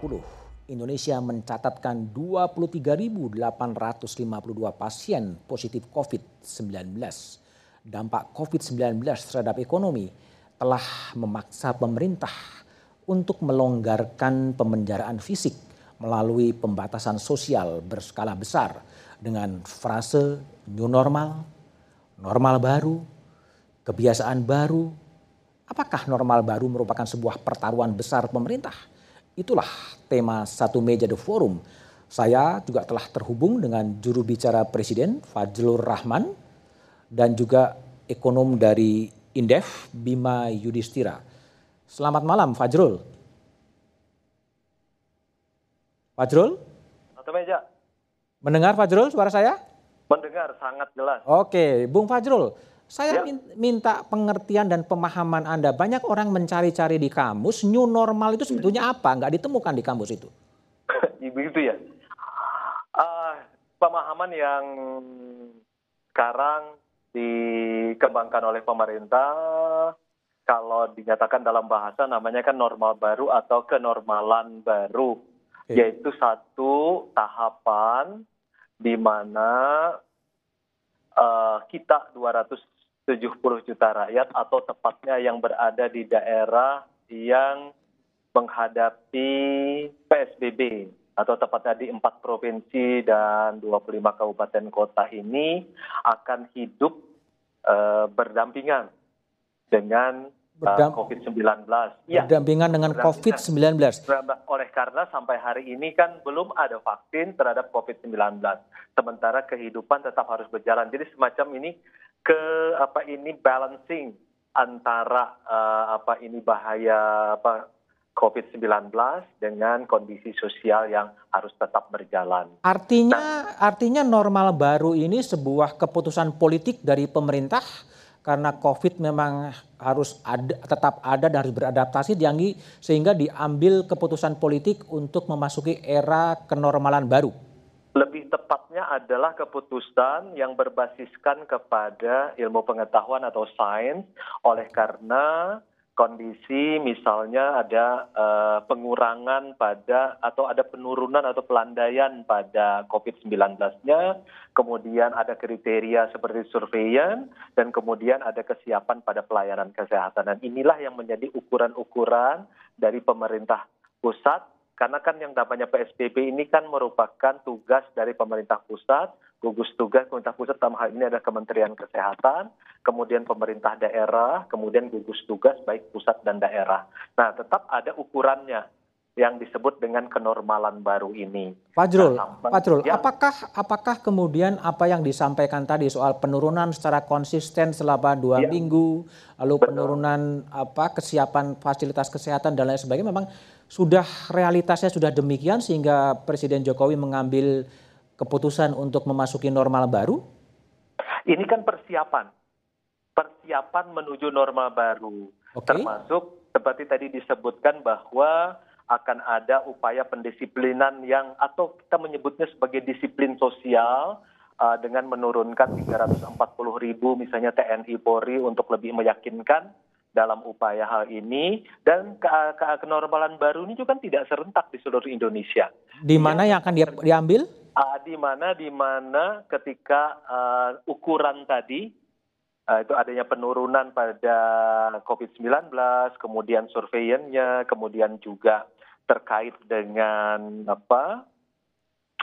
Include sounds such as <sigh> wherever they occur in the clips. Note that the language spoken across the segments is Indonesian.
2020, Indonesia mencatatkan 23.852 pasien positif COVID-19. Dampak COVID-19 terhadap ekonomi telah memaksa pemerintah untuk melonggarkan pemenjaraan fisik melalui pembatasan sosial berskala besar dengan frase new normal, normal baru, kebiasaan baru, Apakah normal baru merupakan sebuah pertaruhan besar pemerintah? Itulah tema satu meja The Forum. Saya juga telah terhubung dengan juru bicara Presiden Fajrul Rahman dan juga ekonom dari Indef Bima Yudhistira. Selamat malam Fajrul. Fajrul? Satu meja. Mendengar Fajrul suara saya? Mendengar sangat jelas. Oke, Bung Fajrul. Saya ya. minta pengertian dan pemahaman Anda. Banyak orang mencari-cari di kamus, new normal itu sebetulnya apa? Nggak ditemukan di kamus itu. <laughs> Begitu ya. Uh, pemahaman yang sekarang dikembangkan oleh pemerintah, kalau dinyatakan dalam bahasa namanya kan normal baru atau kenormalan baru. Okay. Yaitu satu tahapan di mana uh, kita 200 70 juta rakyat atau tepatnya yang berada di daerah yang menghadapi PSBB atau tepatnya di empat provinsi dan 25 kabupaten kota ini akan hidup uh, berdampingan dengan Berdam COVID-19. Ya. Berdampingan dengan COVID-19. Oleh karena sampai hari ini kan belum ada vaksin terhadap COVID-19. Sementara kehidupan tetap harus berjalan. Jadi semacam ini ke apa ini balancing antara uh, apa ini bahaya apa COVID-19 dengan kondisi sosial yang harus tetap berjalan. Artinya nah, artinya normal baru ini sebuah keputusan politik dari pemerintah karena COVID memang harus ada, tetap ada dan harus beradaptasi dianggi sehingga diambil keputusan politik untuk memasuki era kenormalan baru. Lebih tepatnya adalah keputusan yang berbasiskan kepada ilmu pengetahuan atau sains oleh karena kondisi misalnya ada uh, pengurangan pada atau ada penurunan atau pelandaian pada COVID-19-nya, kemudian ada kriteria seperti surveian, dan kemudian ada kesiapan pada pelayanan kesehatan. Dan inilah yang menjadi ukuran-ukuran dari pemerintah pusat karena kan yang namanya PSBB ini kan merupakan tugas dari pemerintah pusat, gugus tugas pemerintah pusat dalam hal ini ada Kementerian Kesehatan, kemudian pemerintah daerah, kemudian gugus tugas baik pusat dan daerah. Nah, tetap ada ukurannya yang disebut dengan kenormalan baru ini. Fajrul, nah, Fajrul, ya. apakah apakah kemudian apa yang disampaikan tadi soal penurunan secara konsisten selama dua ya. minggu, lalu Betul. penurunan apa kesiapan fasilitas kesehatan dan lain sebagainya memang sudah realitasnya sudah demikian sehingga Presiden Jokowi mengambil keputusan untuk memasuki normal baru? Ini kan persiapan, persiapan menuju normal baru, okay. termasuk seperti tadi disebutkan bahwa akan ada upaya pendisiplinan yang atau kita menyebutnya sebagai disiplin sosial uh, dengan menurunkan 340 ribu misalnya TNI Polri untuk lebih meyakinkan dalam upaya hal ini dan ke, ke kenormalan baru ini juga kan tidak serentak di seluruh Indonesia. Di mana yang akan diambil? Uh, di mana di mana ketika uh, ukuran tadi uh, itu adanya penurunan pada COVID-19, kemudian surveiannya, kemudian juga terkait dengan apa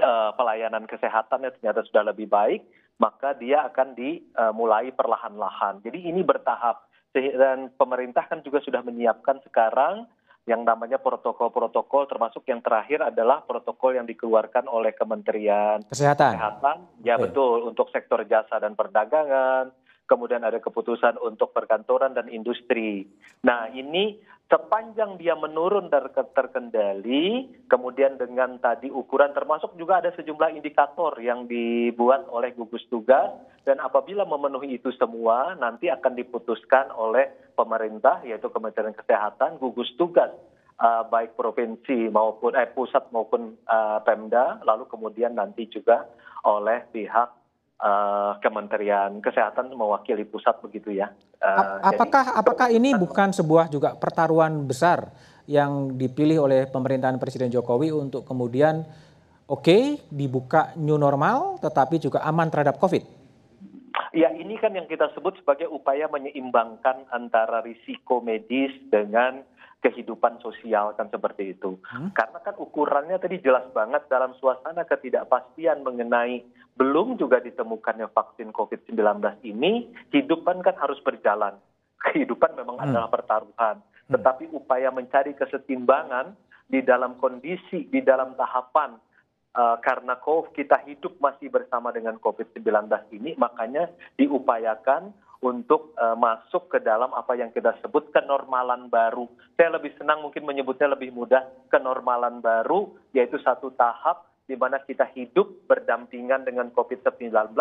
uh, pelayanan kesehatannya ternyata sudah lebih baik, maka dia akan dimulai perlahan-lahan. Jadi ini bertahap dan pemerintah kan juga sudah menyiapkan sekarang yang namanya protokol-protokol termasuk yang terakhir adalah protokol yang dikeluarkan oleh Kementerian Kesehatan. Kesehatan. Ya okay. betul untuk sektor jasa dan perdagangan, kemudian ada keputusan untuk perkantoran dan industri. Nah, ini sepanjang dia menurun dan terkendali, kemudian dengan tadi ukuran termasuk juga ada sejumlah indikator yang dibuat oleh gugus tugas dan apabila memenuhi itu semua nanti akan diputuskan oleh pemerintah yaitu Kementerian Kesehatan gugus tugas uh, baik provinsi maupun eh, pusat maupun uh, Pemda lalu kemudian nanti juga oleh pihak uh, Kementerian Kesehatan mewakili pusat begitu ya. Uh, apakah jadi, apakah ini bukan sebuah juga pertaruhan besar yang dipilih oleh pemerintahan Presiden Jokowi untuk kemudian oke okay, dibuka new normal tetapi juga aman terhadap COVID? Ya ini kan yang kita sebut sebagai upaya menyeimbangkan antara risiko medis dengan kehidupan sosial kan seperti itu. Hmm? Karena kan ukurannya tadi jelas banget dalam suasana ketidakpastian mengenai belum juga ditemukannya vaksin COVID-19 ini, hidupan kan harus berjalan. <laughs> Kehidupan memang hmm. adalah pertaruhan. Hmm. Tetapi upaya mencari kesetimbangan di dalam kondisi, di dalam tahapan uh, karena COVID kita hidup masih bersama dengan COVID-19 ini, makanya diupayakan untuk uh, masuk ke dalam apa yang kita sebut kenormalan baru. Saya lebih senang mungkin menyebutnya lebih mudah kenormalan baru, yaitu satu tahap di mana kita hidup berdampingan dengan COVID-19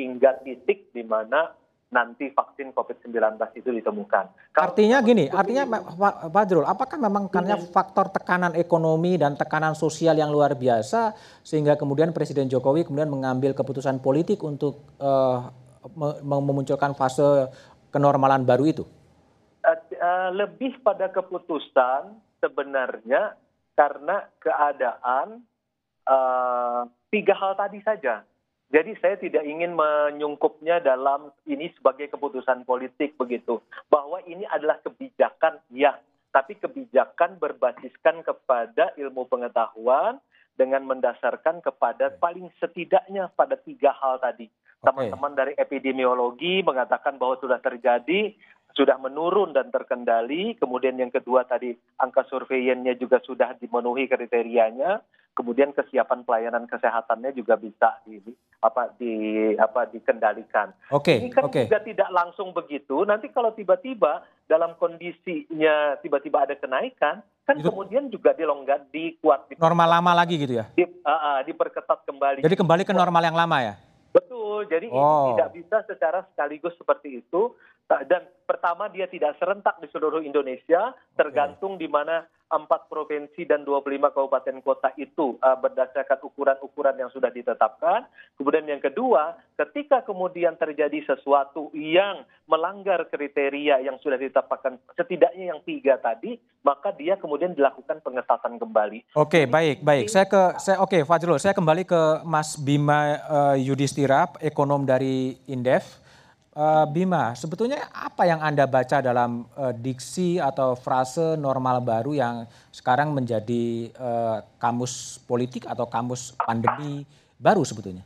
hingga titik di mana nanti vaksin COVID-19 itu ditemukan. Kalau artinya gini, artinya Pak Fajrul, apakah memang karena iya. faktor tekanan ekonomi dan tekanan sosial yang luar biasa sehingga kemudian Presiden Jokowi kemudian mengambil keputusan politik untuk uh, memunculkan fase kenormalan baru itu? Uh, uh, lebih pada keputusan sebenarnya karena keadaan uh, tiga hal tadi saja jadi saya tidak ingin menyungkupnya dalam ini sebagai keputusan politik begitu. Bahwa ini adalah kebijakan, ya. Tapi kebijakan berbasiskan kepada ilmu pengetahuan dengan mendasarkan kepada paling setidaknya pada tiga hal tadi. Teman-teman dari epidemiologi mengatakan bahwa sudah terjadi, sudah menurun dan terkendali. Kemudian yang kedua tadi angka surveinya juga sudah dimenuhi kriterianya kemudian kesiapan pelayanan kesehatannya juga bisa di apa di apa dikendalikan. Oke. Okay, Ini kan okay. juga tidak langsung begitu. Nanti kalau tiba-tiba dalam kondisinya tiba-tiba ada kenaikan, kan Itu kemudian juga dilonggar, dikuat. Di, normal lama lagi gitu ya? Di, uh, uh, diperketat kembali. Jadi kembali ke normal yang lama ya? Betul. Jadi oh. tidak bisa secara sekaligus seperti itu. Dan pertama dia tidak serentak di seluruh Indonesia, tergantung okay. di mana empat provinsi dan 25 kabupaten kota itu uh, berdasarkan ukuran-ukuran yang sudah ditetapkan. Kemudian yang kedua, ketika kemudian terjadi sesuatu yang melanggar kriteria yang sudah ditetapkan, setidaknya yang tiga tadi, maka dia kemudian dilakukan pengetatan kembali. Oke, baik, baik. Saya ke, saya oke, Fajrul, saya kembali ke Mas Bima uh, Yudhistira, ekonom dari Indef. Uh, Bima, sebetulnya apa yang Anda baca dalam uh, diksi atau frase normal baru yang sekarang menjadi uh, kamus politik atau kamus pandemi baru sebetulnya?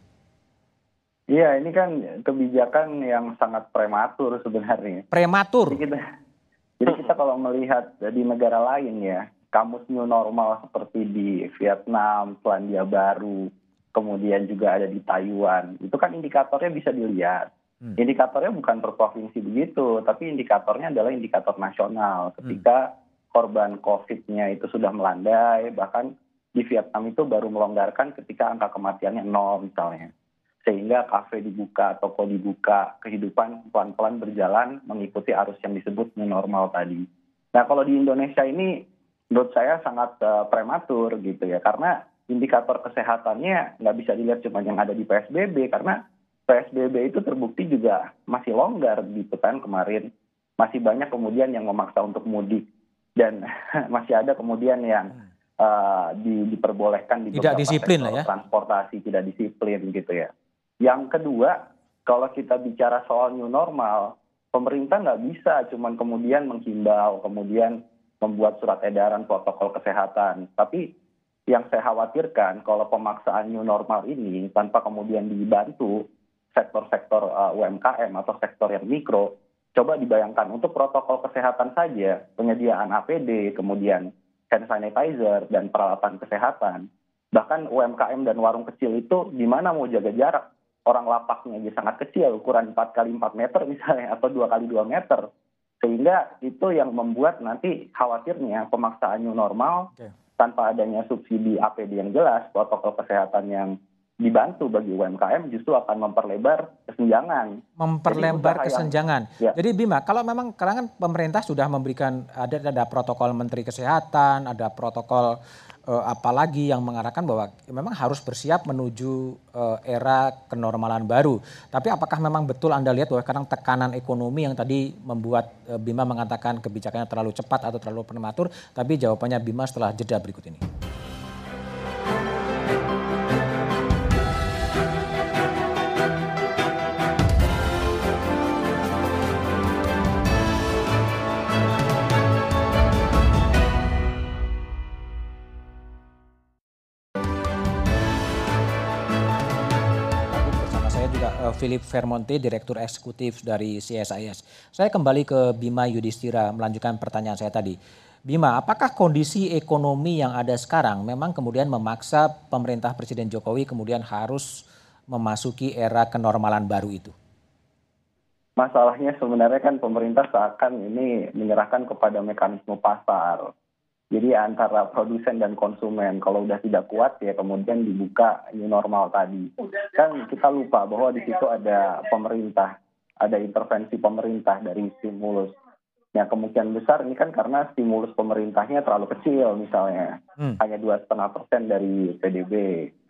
Iya, ini kan kebijakan yang sangat prematur sebenarnya. Prematur. Jadi kita, jadi kita kalau melihat di negara lain ya, kamus new normal seperti di Vietnam, Selandia Baru, kemudian juga ada di Taiwan, itu kan indikatornya bisa dilihat Hmm. Indikatornya bukan per provinsi begitu, tapi indikatornya adalah indikator nasional. Ketika hmm. korban COVID-nya itu sudah melandai, bahkan di Vietnam itu baru melonggarkan ketika angka kematiannya nol misalnya. Sehingga kafe dibuka, toko dibuka, kehidupan pelan-pelan berjalan mengikuti arus yang disebut new normal tadi. Nah kalau di Indonesia ini menurut saya sangat uh, prematur gitu ya, karena indikator kesehatannya nggak bisa dilihat cuma yang ada di PSBB, karena PSBB itu terbukti juga masih longgar di pekan kemarin. Masih banyak kemudian yang memaksa untuk mudik dan <laughs> masih ada kemudian yang uh, di, diperbolehkan di tidak disiplin lah ya transportasi tidak disiplin gitu ya. Yang kedua, kalau kita bicara soal new normal, pemerintah nggak bisa cuman kemudian menghimbau, kemudian membuat surat edaran protokol kesehatan. Tapi yang saya khawatirkan kalau pemaksaan new normal ini tanpa kemudian dibantu sektor-sektor uh, UMKM atau sektor yang mikro, coba dibayangkan untuk protokol kesehatan saja, penyediaan APD, kemudian hand sanitizer dan peralatan kesehatan, bahkan UMKM dan warung kecil itu di mana mau jaga jarak? Orang lapaknya aja sangat kecil, ukuran 4 kali 4 meter <laughs> misalnya, atau 2 kali 2 meter. Sehingga itu yang membuat nanti khawatirnya pemaksaan new normal okay. tanpa adanya subsidi APD yang jelas, protokol kesehatan yang dibantu bagi UMKM justru akan memperlebar kesenjangan. Memperlebar kesenjangan. Yang, ya. Jadi Bima, kalau memang karena kan pemerintah sudah memberikan ada ada protokol Menteri Kesehatan, ada protokol uh, apalagi yang mengarahkan bahwa memang harus bersiap menuju uh, era kenormalan baru. Tapi apakah memang betul Anda lihat bahwa sekarang tekanan ekonomi yang tadi membuat uh, Bima mengatakan kebijakannya terlalu cepat atau terlalu prematur, tapi jawabannya Bima setelah jeda berikut ini. Philip Vermonte, Direktur Eksekutif dari CSIS. Saya kembali ke Bima Yudhistira melanjutkan pertanyaan saya tadi. Bima, apakah kondisi ekonomi yang ada sekarang memang kemudian memaksa pemerintah Presiden Jokowi kemudian harus memasuki era kenormalan baru itu? Masalahnya sebenarnya kan pemerintah seakan ini menyerahkan kepada mekanisme pasar jadi antara produsen dan konsumen kalau udah tidak kuat ya kemudian dibuka new normal tadi. Kan kita lupa bahwa di situ ada pemerintah ada intervensi pemerintah dari stimulus. Yang kemungkinan besar ini kan karena stimulus pemerintahnya terlalu kecil misalnya. Hmm. hanya dua setengah persen dari PDB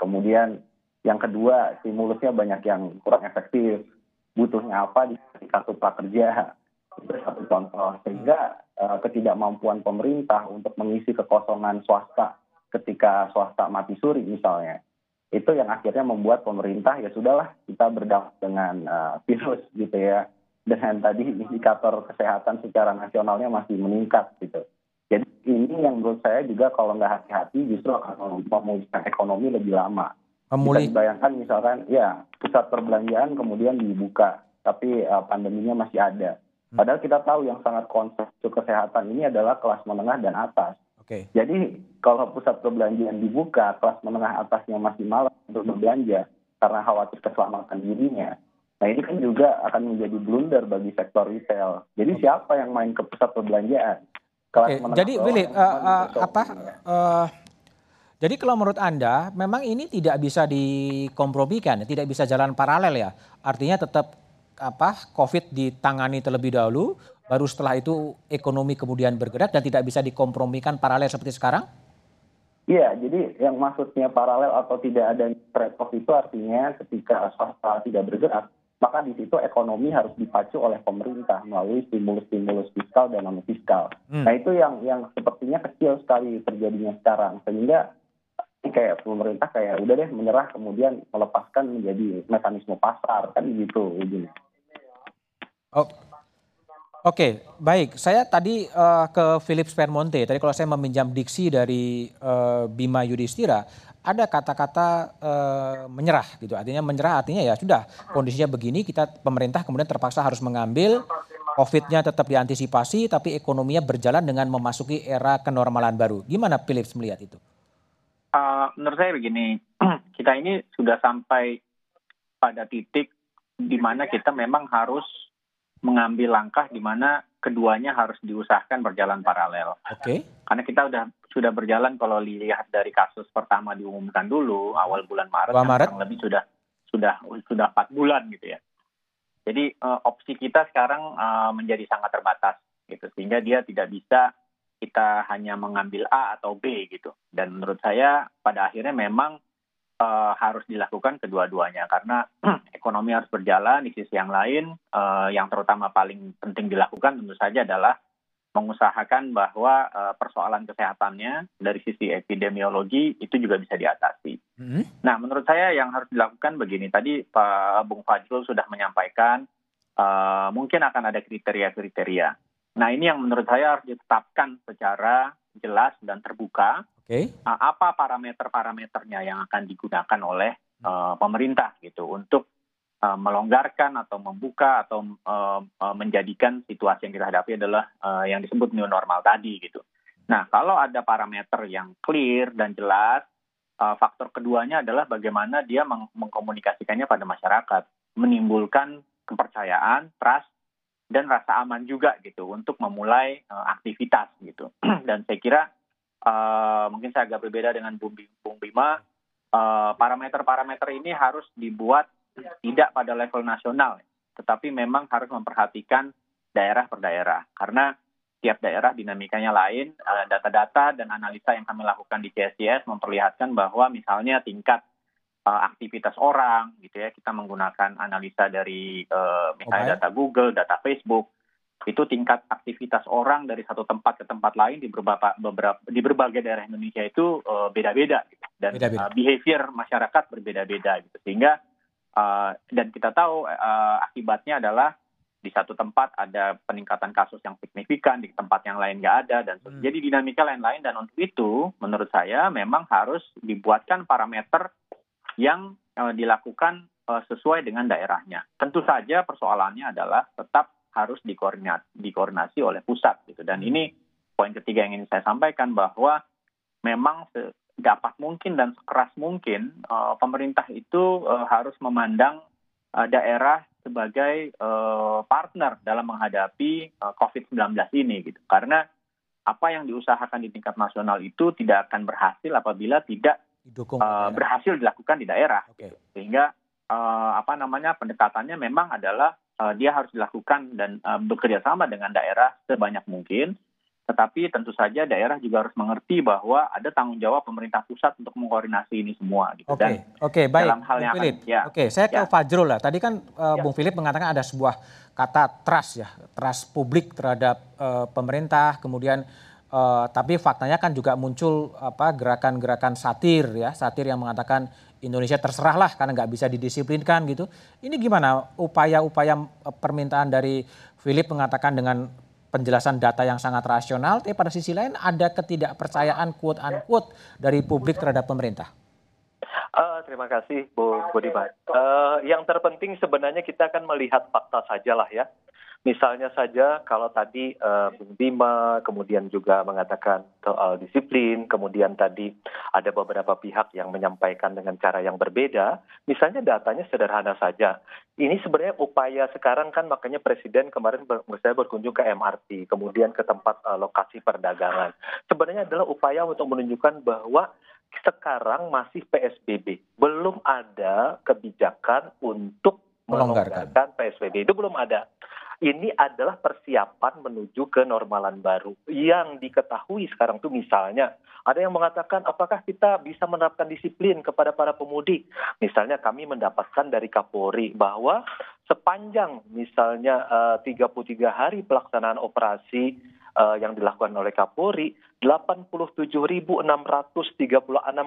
kemudian yang kedua stimulusnya banyak yang kurang efektif. Butuhnya apa di kartu prakerja? Itu satu contoh. Sehingga ketidakmampuan pemerintah untuk mengisi kekosongan swasta ketika swasta mati suri misalnya itu yang akhirnya membuat pemerintah ya sudahlah kita berdampak dengan uh, virus gitu ya dengan tadi indikator kesehatan secara nasionalnya masih meningkat gitu jadi ini yang menurut saya juga kalau nggak hati-hati justru akan memulihkan ekonomi lebih lama Memulih. Bisa bayangkan misalkan ya pusat perbelanjaan kemudian dibuka tapi uh, pandeminya masih ada. Padahal kita tahu yang sangat konsep kesehatan ini adalah kelas menengah dan atas. Okay. Jadi kalau pusat perbelanjaan dibuka, kelas menengah atasnya masih malas untuk berbelanja karena khawatir keselamatan dirinya. Nah ini kan juga akan menjadi blunder bagi sektor retail. Jadi okay. siapa yang main ke pusat perbelanjaan? Kelas okay. Jadi Willy, uh, uh, apa? Uh, jadi kalau menurut Anda, memang ini tidak bisa dikompromikan, tidak bisa jalan paralel ya. Artinya tetap apa COVID ditangani terlebih dahulu, baru setelah itu ekonomi kemudian bergerak dan tidak bisa dikompromikan paralel seperti sekarang? Iya, jadi yang maksudnya paralel atau tidak ada trade off itu artinya ketika swasta tidak bergerak, maka di situ ekonomi harus dipacu oleh pemerintah melalui stimulus-stimulus fiskal dan non fiskal. Hmm. Nah itu yang yang sepertinya kecil sekali terjadinya sekarang, sehingga kayak pemerintah kayak udah deh menyerah kemudian melepaskan menjadi mekanisme pasar kan gitu ujungnya. Oh. Oke, okay, baik. Saya tadi uh, ke Philip Spermonte. Tadi kalau saya meminjam diksi dari uh, Bima Yudhistira, ada kata-kata uh, menyerah gitu. Artinya menyerah artinya ya sudah kondisinya begini, kita pemerintah kemudian terpaksa harus mengambil COVID-nya tetap diantisipasi, tapi ekonominya berjalan dengan memasuki era kenormalan baru. Gimana Philips melihat itu? Uh, menurut saya begini, <clears throat> kita ini sudah sampai pada titik di mana kita memang harus mengambil langkah di mana keduanya harus diusahakan berjalan paralel. Oke. Okay. Karena kita sudah sudah berjalan kalau lihat dari kasus pertama diumumkan dulu awal bulan Maret, Maret. Yang lebih sudah sudah sudah empat bulan gitu ya. Jadi uh, opsi kita sekarang uh, menjadi sangat terbatas gitu sehingga dia tidak bisa kita hanya mengambil A atau B gitu. Dan menurut saya pada akhirnya memang uh, harus dilakukan kedua-duanya karena <clears throat> ekonomi harus berjalan di sisi yang lain uh, yang terutama paling penting dilakukan tentu saja adalah mengusahakan bahwa uh, persoalan kesehatannya dari sisi epidemiologi itu juga bisa diatasi. hmm Nah, menurut saya yang harus dilakukan begini. Tadi Pak Bung Fajrul sudah menyampaikan uh, mungkin akan ada kriteria-kriteria. Nah, ini yang menurut saya harus ditetapkan secara jelas dan terbuka Okay. Uh, apa parameter-parameternya yang akan digunakan oleh uh, pemerintah gitu untuk uh, melonggarkan atau membuka atau uh, menjadikan situasi yang kita hadapi adalah uh, yang disebut new normal tadi gitu. Nah, kalau ada parameter yang clear dan jelas, uh, faktor keduanya adalah bagaimana dia meng mengkomunikasikannya pada masyarakat, menimbulkan kepercayaan, trust dan rasa aman juga gitu untuk memulai uh, aktivitas gitu. <clears throat> dan saya kira uh, mungkin saya agak berbeda dengan Bung, Bima, uh, parameter-parameter ini harus dibuat tidak pada level nasional, tetapi memang harus memperhatikan daerah per daerah. Karena setiap daerah dinamikanya lain. Data-data dan analisa yang kami lakukan di CSCS memperlihatkan bahwa misalnya tingkat aktivitas orang gitu ya kita menggunakan analisa dari misalnya data Google, data Facebook itu tingkat aktivitas orang dari satu tempat ke tempat lain di beberapa beberapa di berbagai daerah Indonesia itu uh, beda-beda gitu. dan beda -beda. Uh, behavior masyarakat berbeda-beda gitu sehingga uh, dan kita tahu uh, akibatnya adalah di satu tempat ada peningkatan kasus yang signifikan di tempat yang lain nggak ada dan hmm. jadi dinamika lain-lain dan untuk itu menurut saya memang harus dibuatkan parameter yang uh, dilakukan uh, sesuai dengan daerahnya tentu saja persoalannya adalah tetap harus dikoordinasi, dikoordinasi oleh pusat gitu. Dan hmm. ini poin ketiga yang ingin saya sampaikan bahwa memang dapat mungkin dan sekeras mungkin uh, pemerintah itu uh, harus memandang uh, daerah sebagai uh, partner dalam menghadapi uh, COVID-19 ini gitu. Karena apa yang diusahakan di tingkat nasional itu tidak akan berhasil apabila tidak Didukung uh, berhasil dilakukan di daerah. Okay. Gitu. Sehingga uh, apa namanya pendekatannya memang adalah uh, dia harus dilakukan dan uh, bekerja sama dengan daerah sebanyak mungkin. Tetapi tentu saja daerah juga harus mengerti bahwa ada tanggung jawab pemerintah pusat untuk mengkoordinasi ini semua. Gitu. Oke, okay. oke, okay, baik, dalam hal Bung yang Philip. Akan, ya, oke, saya ke ya. Fajrul lah. Tadi kan uh, ya. Bung Philip mengatakan ada sebuah kata trust ya, trust publik terhadap uh, pemerintah, kemudian Uh, tapi faktanya kan juga muncul apa gerakan-gerakan satir ya, satir yang mengatakan Indonesia terserahlah karena nggak bisa didisiplinkan gitu. Ini gimana upaya-upaya eh, permintaan dari Philip mengatakan dengan penjelasan data yang sangat rasional, tapi pada sisi lain ada ketidakpercayaan quote unquote dari publik terhadap pemerintah. Uh, terima kasih Bu Budiman. Uh, yang terpenting sebenarnya kita akan melihat fakta saja lah ya. Misalnya saja kalau tadi uh, Bung Bima kemudian juga mengatakan soal disiplin, kemudian tadi ada beberapa pihak yang menyampaikan dengan cara yang berbeda, misalnya datanya sederhana saja. Ini sebenarnya upaya sekarang kan makanya Presiden kemarin ber, saya berkunjung ke MRT, kemudian ke tempat uh, lokasi perdagangan. Sebenarnya adalah upaya untuk menunjukkan bahwa sekarang masih PSBB, belum ada kebijakan untuk melonggarkan PSBB itu belum ada ini adalah persiapan menuju ke normalan baru. Yang diketahui sekarang tuh misalnya ada yang mengatakan apakah kita bisa menerapkan disiplin kepada para pemudik. Misalnya kami mendapatkan dari Kapolri bahwa sepanjang misalnya uh, 33 hari pelaksanaan operasi uh, yang dilakukan oleh Kapolri, 87.636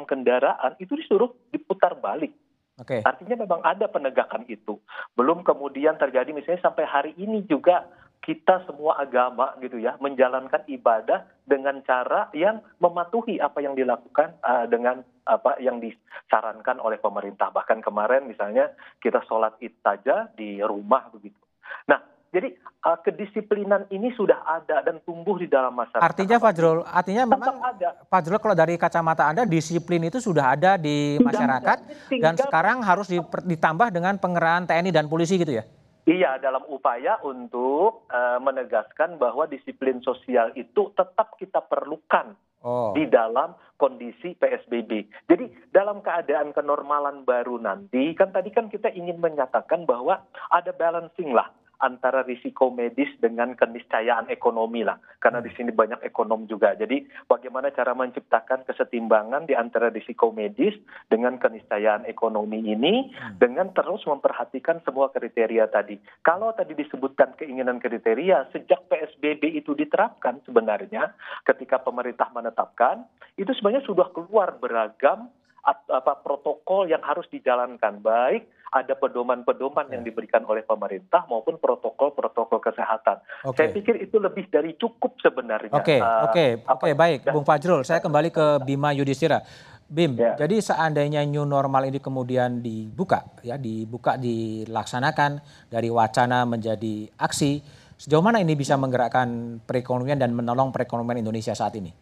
kendaraan itu disuruh diputar balik Okay. Artinya memang ada penegakan itu. Belum kemudian terjadi misalnya sampai hari ini juga kita semua agama gitu ya menjalankan ibadah dengan cara yang mematuhi apa yang dilakukan uh, dengan apa yang disarankan oleh pemerintah. Bahkan kemarin misalnya kita sholat id saja di rumah begitu. Nah jadi uh, kedisiplinan ini sudah ada dan tumbuh di dalam masyarakat. Artinya Fajrul, artinya memang ada. Fajrul kalau dari kacamata Anda disiplin itu sudah ada di masyarakat dan sekarang harus ditambah dengan pengerahan TNI dan polisi gitu ya? Iya, dalam upaya untuk uh, menegaskan bahwa disiplin sosial itu tetap kita perlukan oh. di dalam kondisi PSBB. Jadi dalam keadaan kenormalan baru nanti, kan tadi kan kita ingin menyatakan bahwa ada balancing lah antara risiko medis dengan keniscayaan ekonomi lah. Karena di sini banyak ekonom juga. Jadi bagaimana cara menciptakan kesetimbangan di antara risiko medis dengan keniscayaan ekonomi ini hmm. dengan terus memperhatikan semua kriteria tadi. Kalau tadi disebutkan keinginan kriteria sejak PSBB itu diterapkan sebenarnya ketika pemerintah menetapkan itu sebenarnya sudah keluar beragam apa protokol yang harus dijalankan. Baik ada pedoman-pedoman yang ya. diberikan oleh pemerintah maupun protokol-protokol kesehatan. Okay. Saya pikir itu lebih dari cukup sebenarnya. Oke, okay, uh, oke, okay, oke, okay, baik, Bung Fajrul. Saya kembali ke Bima Yudhistira. Bim, ya. jadi seandainya new normal ini kemudian dibuka, ya, dibuka, dilaksanakan dari wacana menjadi aksi, sejauh mana ini bisa menggerakkan perekonomian dan menolong perekonomian Indonesia saat ini?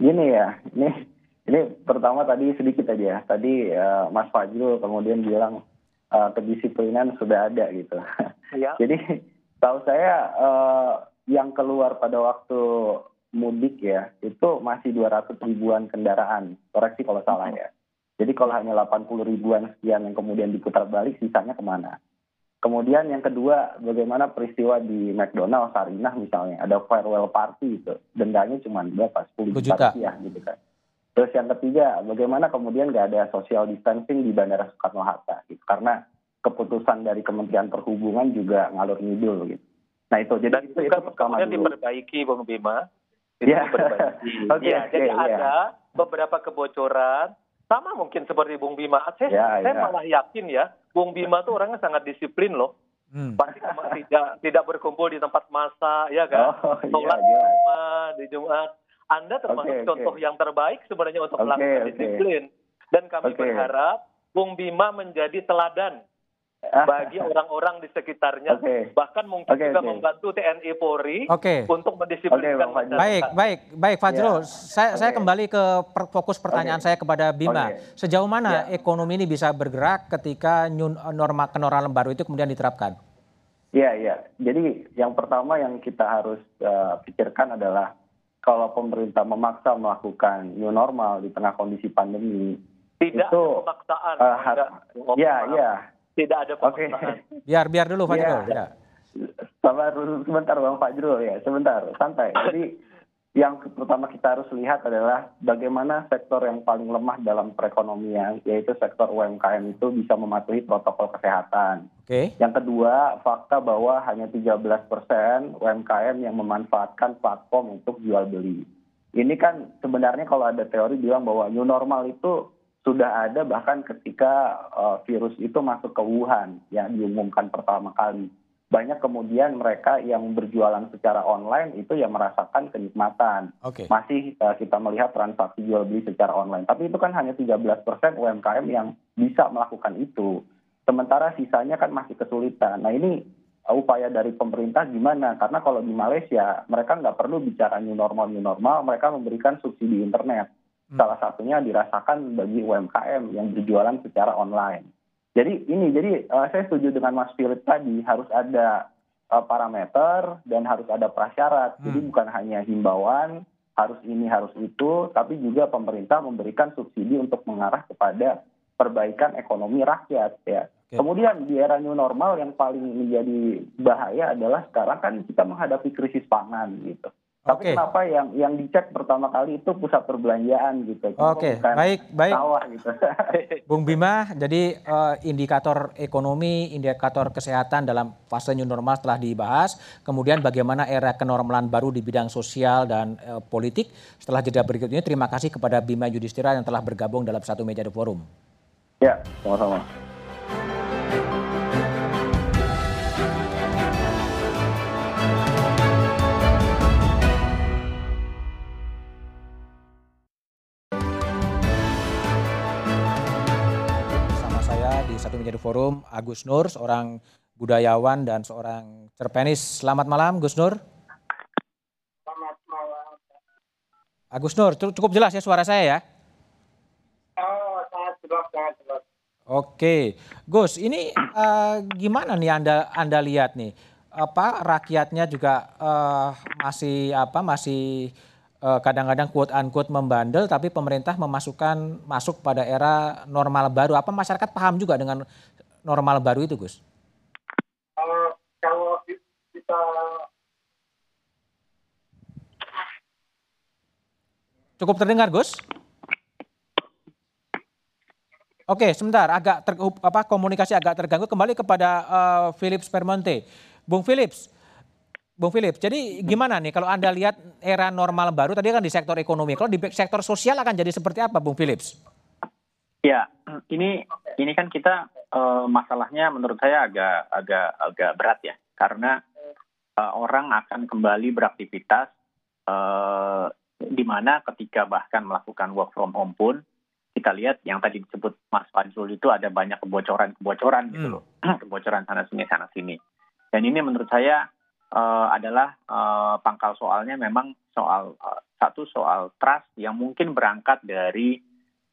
Gini ya, ini ini pertama tadi sedikit aja. Tadi uh, Mas Fajrul kemudian bilang uh, kedisiplinan sudah ada gitu. <laughs> Ya. Jadi tahu saya uh, yang keluar pada waktu mudik ya itu masih 200 ribuan kendaraan. Koreksi kalau salah ya. Jadi kalau hanya 80 ribuan sekian yang kemudian diputar balik, sisanya ke mana? Kemudian yang kedua, bagaimana peristiwa di McDonald, Sarinah misalnya, ada farewell party itu, dendanya cuma berapa? 10 juta, juta. rupiah gitu kan. Terus yang ketiga, bagaimana kemudian nggak ada social distancing di Bandara Soekarno-Hatta gitu. Karena keputusan dari Kementerian Perhubungan juga ngalur ngidul gitu. Nah itu, jadi Dan itu, itu pertama kemudian dulu. diperbaiki Bung Bima. Itu Ya. diperbaiki. <laughs> Oke, Ya, oke, jadi ya. ada beberapa kebocoran sama mungkin seperti Bung Bima. Saya, Ya, saya ya. malah yakin ya, Bung Bima tuh orangnya sangat disiplin loh. Hmm. Pasti tidak tidak berkumpul di tempat massa, ya kan? Oh iya, Sholat di Jumat. Anda termasuk oke. contoh yang terbaik sebenarnya untuk Oke, melakukan oke. disiplin. Dan kami Oke. berharap Bung Bima menjadi teladan bagi orang-orang di sekitarnya. Oke. Bahkan mungkin Oke, juga oke. membantu TNI Polri Oke. untuk mendisiplinkan Fajrul. Baik, baik, baik Fajrul. Ya. Saya saya Oke. kembali ke per- fokus pertanyaan Oke. saya kepada Bima. Oke. Sejauh mana Ya. ekonomi ini bisa bergerak ketika new norma kenormalan baru itu kemudian diterapkan? Iya, iya. Jadi yang pertama yang kita harus eh, pikirkan adalah kalau pemerintah memaksa melakukan new normal di tengah kondisi pandemi, Tidak Itu, ada pemaksaan. har- Enggak. Oh, ya, ya. Tidak ada Oke. pemaksaan. <laughs> Biar biar dulu Fajrul. Iya. Ya. Sabar dulu sebentar Bang Fajrul ya, sebentar, santai. Jadi yang pertama kita harus lihat adalah bagaimana sektor yang paling lemah dalam perekonomian, yaitu sektor UMKM itu bisa mematuhi protokol kesehatan. Oke. Yang kedua, fakta bahwa hanya 13 persen UMKM yang memanfaatkan platform untuk jual beli. Ini kan sebenarnya kalau ada teori bilang bahwa new normal itu sudah ada bahkan ketika uh, virus itu masuk ke Wuhan yang diumumkan pertama kali. Banyak kemudian mereka yang berjualan secara online itu yang merasakan kenikmatan Oke. masih uh, kita melihat transaksi jual beli secara online. Tapi itu kan hanya 13 persen UMKM yang bisa melakukan itu. Sementara sisanya kan masih kesulitan. Nah ini uh, upaya dari pemerintah gimana? Karena kalau di Malaysia mereka nggak perlu bicara new normal new normal, mereka memberikan subsidi internet. Hmm. Salah satunya dirasakan bagi UMKM yang berjualan secara online. Jadi ini, jadi uh, saya setuju dengan Mas Philip tadi harus ada uh, parameter dan harus ada prasyarat. Jadi Hmm. bukan hanya himbauan harus ini harus itu, tapi juga pemerintah memberikan subsidi untuk mengarah kepada perbaikan ekonomi rakyat ya. Oke. Kemudian di era new normal yang paling menjadi bahaya adalah sekarang kan kita menghadapi krisis pangan gitu. Tapi kenapa yang yang dicek pertama kali itu pusat perbelanjaan gitu? Kenapa Oke, bukan baik, baik. Sawah gitu. <laughs> Bung Bima, jadi eh, indikator ekonomi, indikator kesehatan dalam fase new normal telah dibahas. Kemudian bagaimana era kenormalan baru di bidang sosial dan eh, politik. Setelah jeda berikut ini, terima kasih kepada Bima Yudhistira yang telah bergabung dalam satu meja di forum. ya, sama-sama. Forum, Agus Nur, seorang budayawan dan seorang cerpenis. Selamat malam, Gus Nur. Selamat malam. Agus Nur, cu- cukup jelas ya suara saya ya? Oh, sangat jelas, sangat jelas. Oke, Gus, ini eh, gimana nih Anda Anda lihat nih? Apa rakyatnya juga eh, masih apa masih eh, kadang-kadang quote unquote membandel tapi pemerintah memasukkan masuk pada era normal baru. Apa masyarakat paham juga dengan normal baru itu, Gus? Eh, kalau ki- kita Cukup terdengar, Gus? Oke, sebentar, agak ter, apa komunikasi agak terganggu. Kembali kepada eh, Philips Permonte. Bung Philips, Bung Philips, jadi gimana nih kalau Anda lihat era normal baru tadi kan di sektor ekonomi, kalau di sektor sosial akan jadi seperti apa, Bung Philips? Ya, ini ini kan kita eh, masalahnya menurut saya agak agak agak berat ya, karena eh, orang akan kembali beraktivitas eh, di mana ketika bahkan melakukan work from home pun kita lihat yang tadi disebut Mas Fajrul itu ada banyak kebocoran-kebocoran gitu Hmm. loh, <clears throat> kebocoran sana sini sana sini. Dan ini menurut saya eh, adalah eh, pangkal soalnya memang soal eh, satu soal trust yang mungkin berangkat dari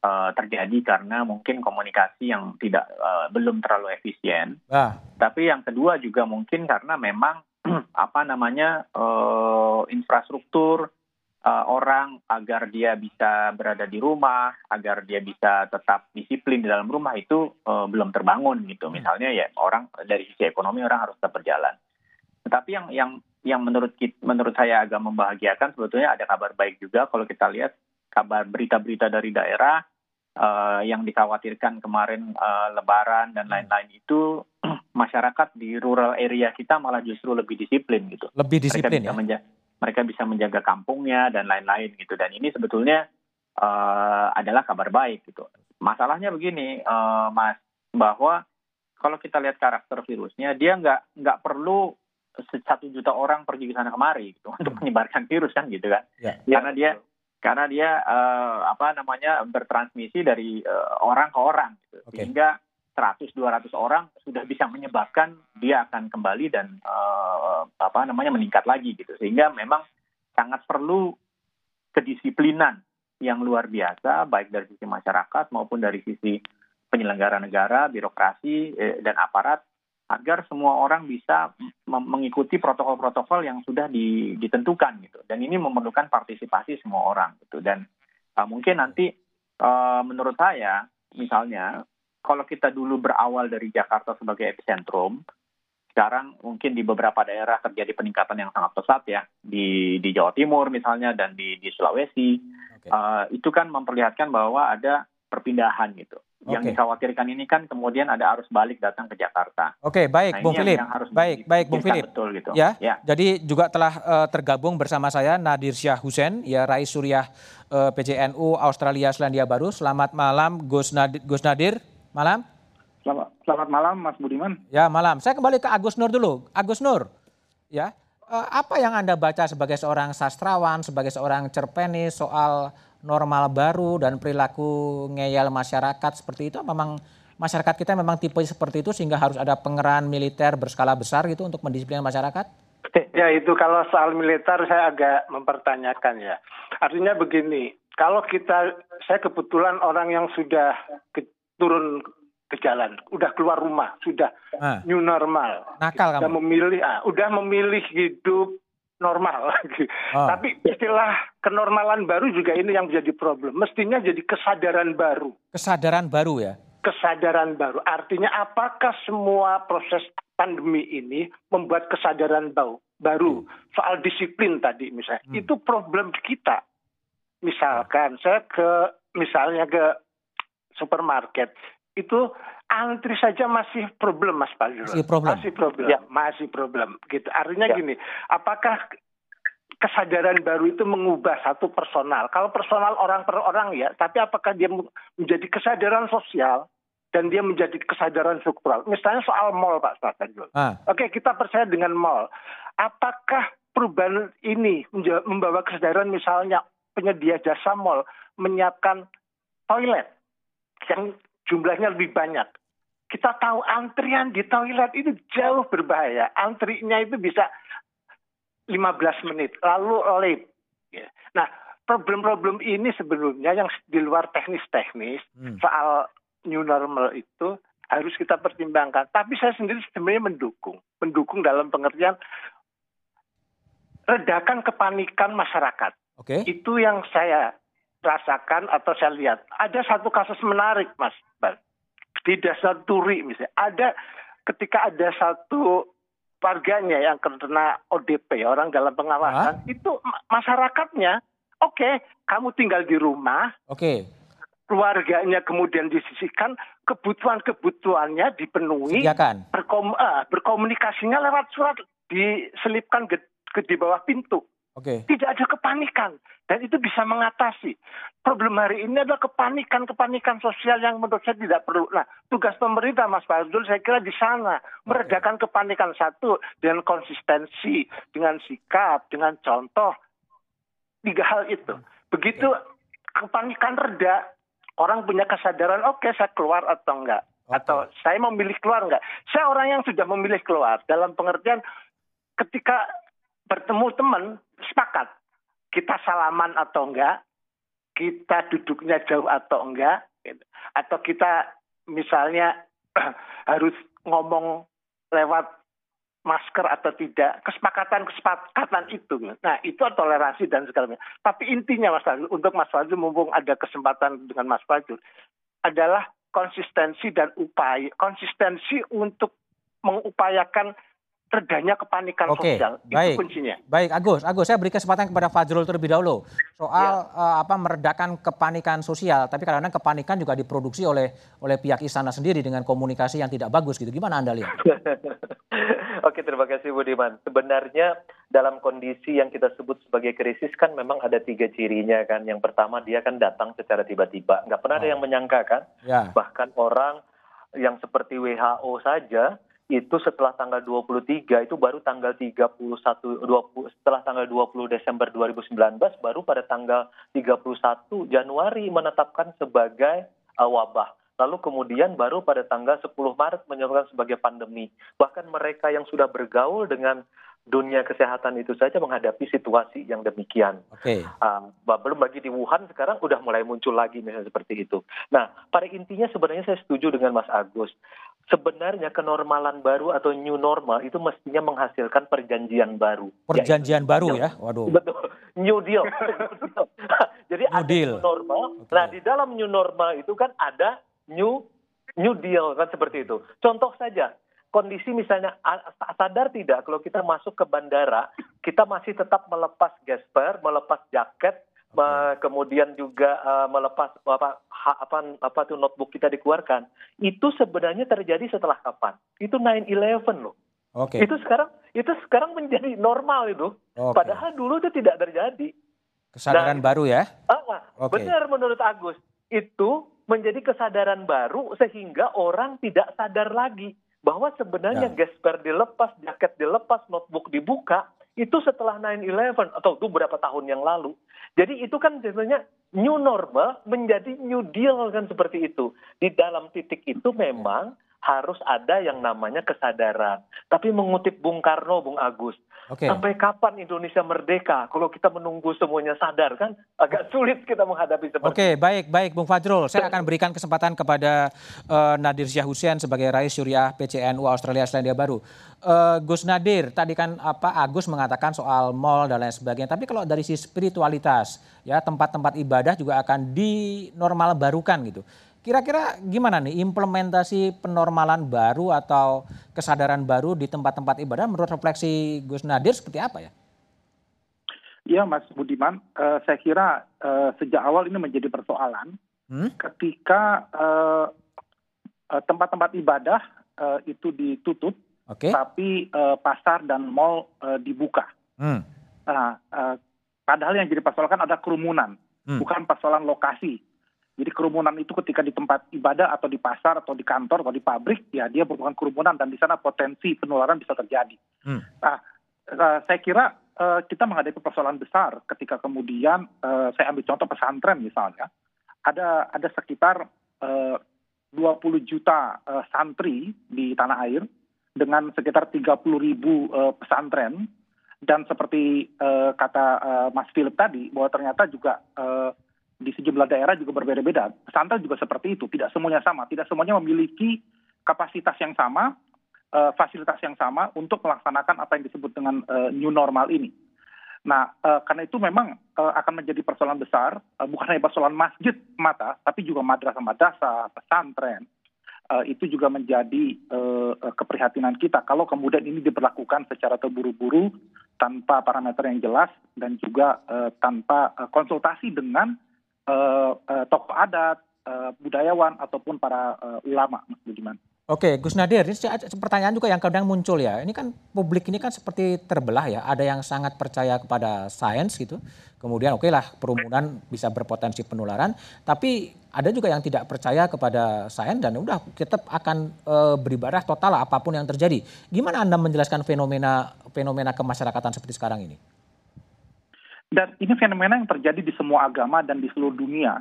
eh, terjadi karena mungkin komunikasi yang tidak eh, belum terlalu efisien. Wah, Tapi yang kedua juga mungkin karena memang <clears throat> apa namanya eh, infrastruktur uh, orang agar dia bisa berada di rumah, agar dia bisa tetap disiplin di dalam rumah itu uh, belum terbangun gitu. Misalnya ya orang dari sisi ekonomi orang harus tetap berjalan. Tetapi yang yang yang menurut menurut saya agak membahagiakan sebetulnya ada kabar baik juga kalau kita lihat kabar berita-berita dari daerah uh, yang dikhawatirkan kemarin uh, Lebaran dan lain-lain itu <clears throat> masyarakat di rural area kita malah justru lebih disiplin gitu. Lebih disiplin mereka ya. Menja mereka bisa menjaga kampungnya dan lain-lain gitu. Dan ini sebetulnya uh, adalah kabar baik gitu. Masalahnya begini, uh, Mas, bahwa kalau kita lihat karakter virusnya, dia nggak nggak perlu satu juta orang pergi ke sana kemari gitu <laughs> untuk hmm. menyebarkan virus kan gitu kan. Ya. Karena dia karena dia uh, apa namanya bertransmisi dari uh, orang ke orang gitu. Okay. Sehingga 100 200 orang sudah bisa menyebabkan dia akan kembali dan uh, apa namanya meningkat lagi gitu. Sehingga memang sangat perlu kedisiplinan yang luar biasa baik dari sisi masyarakat maupun dari sisi penyelenggara negara, birokrasi eh, dan aparat agar semua orang bisa mengikuti protokol-protokol yang sudah ditentukan gitu. Dan ini memerlukan partisipasi semua orang gitu. Dan uh, mungkin nanti uh, menurut saya misalnya kalau kita dulu berawal dari Jakarta sebagai epicentrum sekarang mungkin di beberapa daerah terjadi peningkatan yang sangat pesat ya. Di di Jawa Timur misalnya dan di di Sulawesi. Okay. uh, itu kan memperlihatkan bahwa ada perpindahan gitu yang dikhawatirkan ini kan kemudian ada arus balik datang ke Jakarta. Oke, okay, baik, nah, Bung Philip. Baik, baik, Bung Philip. Betul gitu. Ya, ya. Jadi juga telah uh, tergabung bersama saya Nadir Syah Husen, ya Rais Suriah uh, eh, PJNU Australia Selandia Baru. Selamat malam, Gus Nadir. Gus Nadir. Malam. Selamat, selamat malam, Mas Budiman. Ya, malam. Saya kembali ke Agus Nur dulu. Agus Nur, ya. Uh, apa yang Anda baca sebagai seorang sastrawan, sebagai seorang cerpenis soal normal baru dan perilaku ngeyel masyarakat seperti itu memang masyarakat kita memang tipe seperti itu sehingga harus ada pengerahan militer berskala besar gitu untuk mendisiplinkan masyarakat? Ya itu kalau soal militer saya agak mempertanyakan ya. Artinya begini, kalau kita saya kebetulan orang yang sudah ke, turun ke jalan, udah keluar rumah, sudah ah. new normal. Nakal kamu. Udah memilih, ah, udah memilih hidup normal lagi. <laughs> Oh. Tapi istilah kenormalan baru juga ini yang menjadi problem. Mestinya jadi kesadaran baru. Kesadaran baru ya? Kesadaran baru. Artinya apakah semua proses pandemi ini membuat kesadaran baru? baru hmm. soal disiplin tadi misalnya hmm. itu problem kita misalkan saya ke misalnya ke supermarket itu antri saja masih problem Mas Fajrul. Masih problem. Masih problem. Ya. Masih problem. Gitu. Artinya ya. gini, apakah kesadaran baru itu mengubah satu personal? Kalau personal orang per orang ya, tapi apakah dia menjadi kesadaran sosial dan dia menjadi kesadaran struktural? Misalnya soal mall Pak Fajrul. Ah. Oke, kita percaya dengan mall. Apakah perubahan ini membawa kesadaran misalnya penyedia jasa mall menyiapkan toilet yang jumlahnya lebih banyak. Kita tahu antrian di toilet itu jauh berbahaya. Antrinya itu bisa 15 menit, lalu late. Ya. Nah, problem-problem ini sebelumnya yang di luar teknis-teknis hmm. soal new normal itu harus kita pertimbangkan. Tapi saya sendiri sebenarnya mendukung, mendukung dalam pengertian redakan kepanikan masyarakat. Okay. Itu yang saya rasakan atau saya lihat. Ada satu kasus menarik, Mas. Di dasar Turi misalnya. Ada ketika ada satu warganya yang kena ODP, orang dalam pengawasan, Hah? itu masyarakatnya, oke, okay, kamu tinggal di rumah. Oke. Okay. Keluarganya kemudian disisihkan, kebutuhan-kebutuhannya dipenuhi. Berkom, uh, berkomunikasinya lewat surat, diselipkan ke, ke di bawah pintu. Okay. Tidak ada kepanikan dan itu bisa mengatasi. Problem hari ini adalah kepanikan-kepanikan sosial yang menurut saya tidak perlu. Nah, tugas pemerintah Mas Fazul saya kira di sana meredakan kepanikan satu dengan konsistensi, dengan sikap, dengan contoh tiga hal itu. Begitu kepanikan reda, orang punya kesadaran, oke okay, saya keluar atau enggak. Okay. Atau saya memilih keluar enggak. Saya orang yang sudah memilih keluar dalam pengertian ketika bertemu teman sepakat kita salaman atau enggak, kita duduknya jauh atau enggak, gitu. atau kita misalnya <clears throat> harus ngomong lewat masker atau tidak, kesepakatan-kesepakatan itu. Nah, itu toleransi dan segala macam. Tapi intinya Mas Fadil, untuk Mas Fadil mumpung ada kesempatan dengan Mas Fadil, adalah konsistensi dan upaya, konsistensi untuk mengupayakan redanya kepanikan Oke, sosial. baik. Itu kuncinya. Baik, Agus. Agus, saya beri kesempatan kepada Fajrul terlebih dahulu soal Ya. eh, apa meredakan kepanikan sosial. Tapi kadang-kadang kepanikan juga diproduksi oleh oleh pihak istana sendiri dengan komunikasi yang tidak bagus gitu. Gimana Anda lihat? <laughs> Oke, terima kasih Budiman. Sebenarnya dalam kondisi yang kita sebut sebagai krisis kan memang ada tiga cirinya kan. Yang pertama dia kan datang secara tiba-tiba. Nggak pernah ada Oh. yang menyangka kan. Ya. Bahkan orang yang seperti WHO saja itu setelah tanggal 23 itu baru tanggal 31 20 setelah tanggal 20 Desember 2019 baru pada tanggal 31 Januari menetapkan sebagai uh, wabah. Lalu kemudian baru pada tanggal 10 Maret menyatakan sebagai pandemi. Bahkan mereka yang sudah bergaul dengan dunia kesehatan itu saja menghadapi situasi yang demikian. Oke. Uh, belum lagi di Wuhan sekarang udah mulai muncul lagi misalnya seperti itu. Nah, pada intinya sebenarnya saya setuju dengan Mas Agus. Sebenarnya kenormalan baru atau new normal itu mestinya menghasilkan perjanjian baru. Perjanjian Yaitu- baru ya. Waduh. <laughs> Betul, new deal. <laughs> <laughs> Jadi New ada deal. new normal. Oke. Nah, di dalam new normal itu kan ada new new deal kan seperti itu. Contoh saja, kondisi misalnya sadar tidak kalau kita masuk ke bandara, kita masih tetap melepas gesper, melepas jaket, me- kemudian juga eh, melepas apa ha- apa apa tuh notebook kita dikeluarkan. Itu sebenarnya terjadi setelah kapan? Itu 9/11 loh. Oke. Itu sekarang itu sekarang menjadi normal itu. Oke. Padahal dulu itu tidak terjadi. Kesadaran Nah, baru ya. Ah, Oke. benar menurut Agus. Itu menjadi kesadaran baru sehingga orang tidak sadar lagi bahwa sebenarnya Ya. gesper dilepas, jaket dilepas, notebook dibuka itu setelah 9/11 atau itu berapa tahun yang lalu. Jadi itu kan sebenarnya new normal menjadi new deal kan seperti itu. Di dalam titik itu memang harus ada yang namanya kesadaran. Tapi mengutip Bung Karno, Bung Agus, Oke. Sampai kapan Indonesia merdeka? Kalau kita menunggu semuanya sadar kan agak sulit kita menghadapi seperti Oke, baik, baik, Bung Fajrul. Saya akan berikan kesempatan kepada eh, Nadir Syah Hussein sebagai Rais Syuriah PCNU Australia Selandia Baru. Eh, Gus Nadir, tadi kan apa Agus mengatakan soal mall dan lain sebagainya. Tapi kalau dari sisi spiritualitas, ya tempat-tempat ibadah juga akan dinormal barukan gitu. Kira-kira gimana nih implementasi penormalan baru atau kesadaran baru di tempat-tempat ibadah menurut refleksi Gus Nadir seperti apa ya? Iya Mas Budiman, Eh, saya kira eh, sejak awal ini menjadi persoalan Hmm? ketika eh, tempat-tempat ibadah eh, itu ditutup, Oke. tapi eh, pasar dan mall eh, dibuka. Hmm. Nah, eh, padahal yang jadi persoalan kan ada kerumunan, Hmm. bukan persoalan lokasi. Jadi kerumunan itu ketika di tempat ibadah atau di pasar atau di kantor atau di pabrik, ya dia merupakan kerumunan dan di sana potensi penularan bisa terjadi. Hmm. Nah, eh, saya kira eh, kita menghadapi persoalan besar ketika kemudian eh, saya ambil contoh pesantren misalnya, ada ada sekitar eh, 20 juta santri di tanah air dengan sekitar 30 ribu pesantren dan seperti kata Mas Philip tadi bahwa ternyata juga di sejumlah daerah juga berbeda-beda. Pesantren juga seperti itu, tidak semuanya sama, tidak semuanya memiliki kapasitas yang sama, eh, fasilitas yang sama untuk melaksanakan apa yang disebut dengan eh, new normal ini. Nah, eh, karena itu memang eh, akan menjadi persoalan besar, eh, bukan hanya persoalan masjid mata, tapi juga madrasah-madrasah, pesantren. Eh, itu juga menjadi eh, keprihatinan kita kalau kemudian ini diberlakukan secara terburu-buru tanpa parameter yang jelas dan juga eh, tanpa eh, konsultasi dengan eh, eh, tokoh adat, eh, budayawan ataupun para eh, ulama, Mas Budiman. Oke, Gus Nadir, ini pertanyaan juga yang kadang muncul ya. Ini kan publik ini kan seperti terbelah ya. Ada yang sangat percaya kepada sains gitu. Kemudian oke lah kerumunan bisa berpotensi penularan. Tapi ada juga yang tidak percaya kepada sains dan udah tetap akan eh, beribadah total lah apa pun yang terjadi. Gimana Anda menjelaskan fenomena fenomena kemasyarakatan seperti sekarang ini? Dan ini fenomena yang terjadi di semua agama dan di seluruh dunia.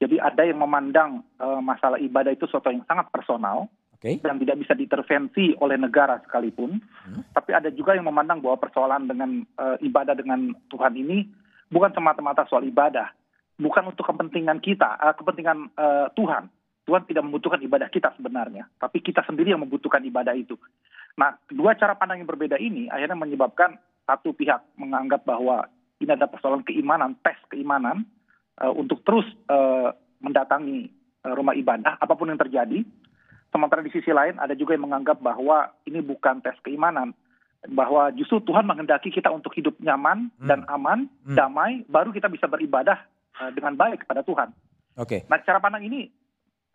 Jadi ada yang memandang eh, masalah ibadah itu sesuatu yang sangat personal Oke. dan tidak bisa diintervensi oleh negara sekalipun. Hmm. Tapi ada juga yang memandang bahwa persoalan dengan eh, ibadah dengan Tuhan ini bukan semata-mata soal ibadah, bukan untuk kepentingan kita, eh, kepentingan eh, Tuhan. Tuhan tidak membutuhkan ibadah kita sebenarnya, tapi kita sendiri yang membutuhkan ibadah itu. Nah, dua cara pandang yang berbeda ini akhirnya menyebabkan satu pihak menganggap bahwa ini ada persoalan keimanan, tes keimanan uh, untuk terus uh, mendatangi uh, rumah ibadah apa pun yang terjadi. Sementara di sisi lain ada juga yang menganggap bahwa ini bukan tes keimanan, bahwa justru Tuhan menghendaki kita untuk hidup nyaman hmm. dan aman, hmm. damai, baru kita bisa beribadah uh, dengan baik kepada Tuhan. Oke. Okay. Nah, cara pandang ini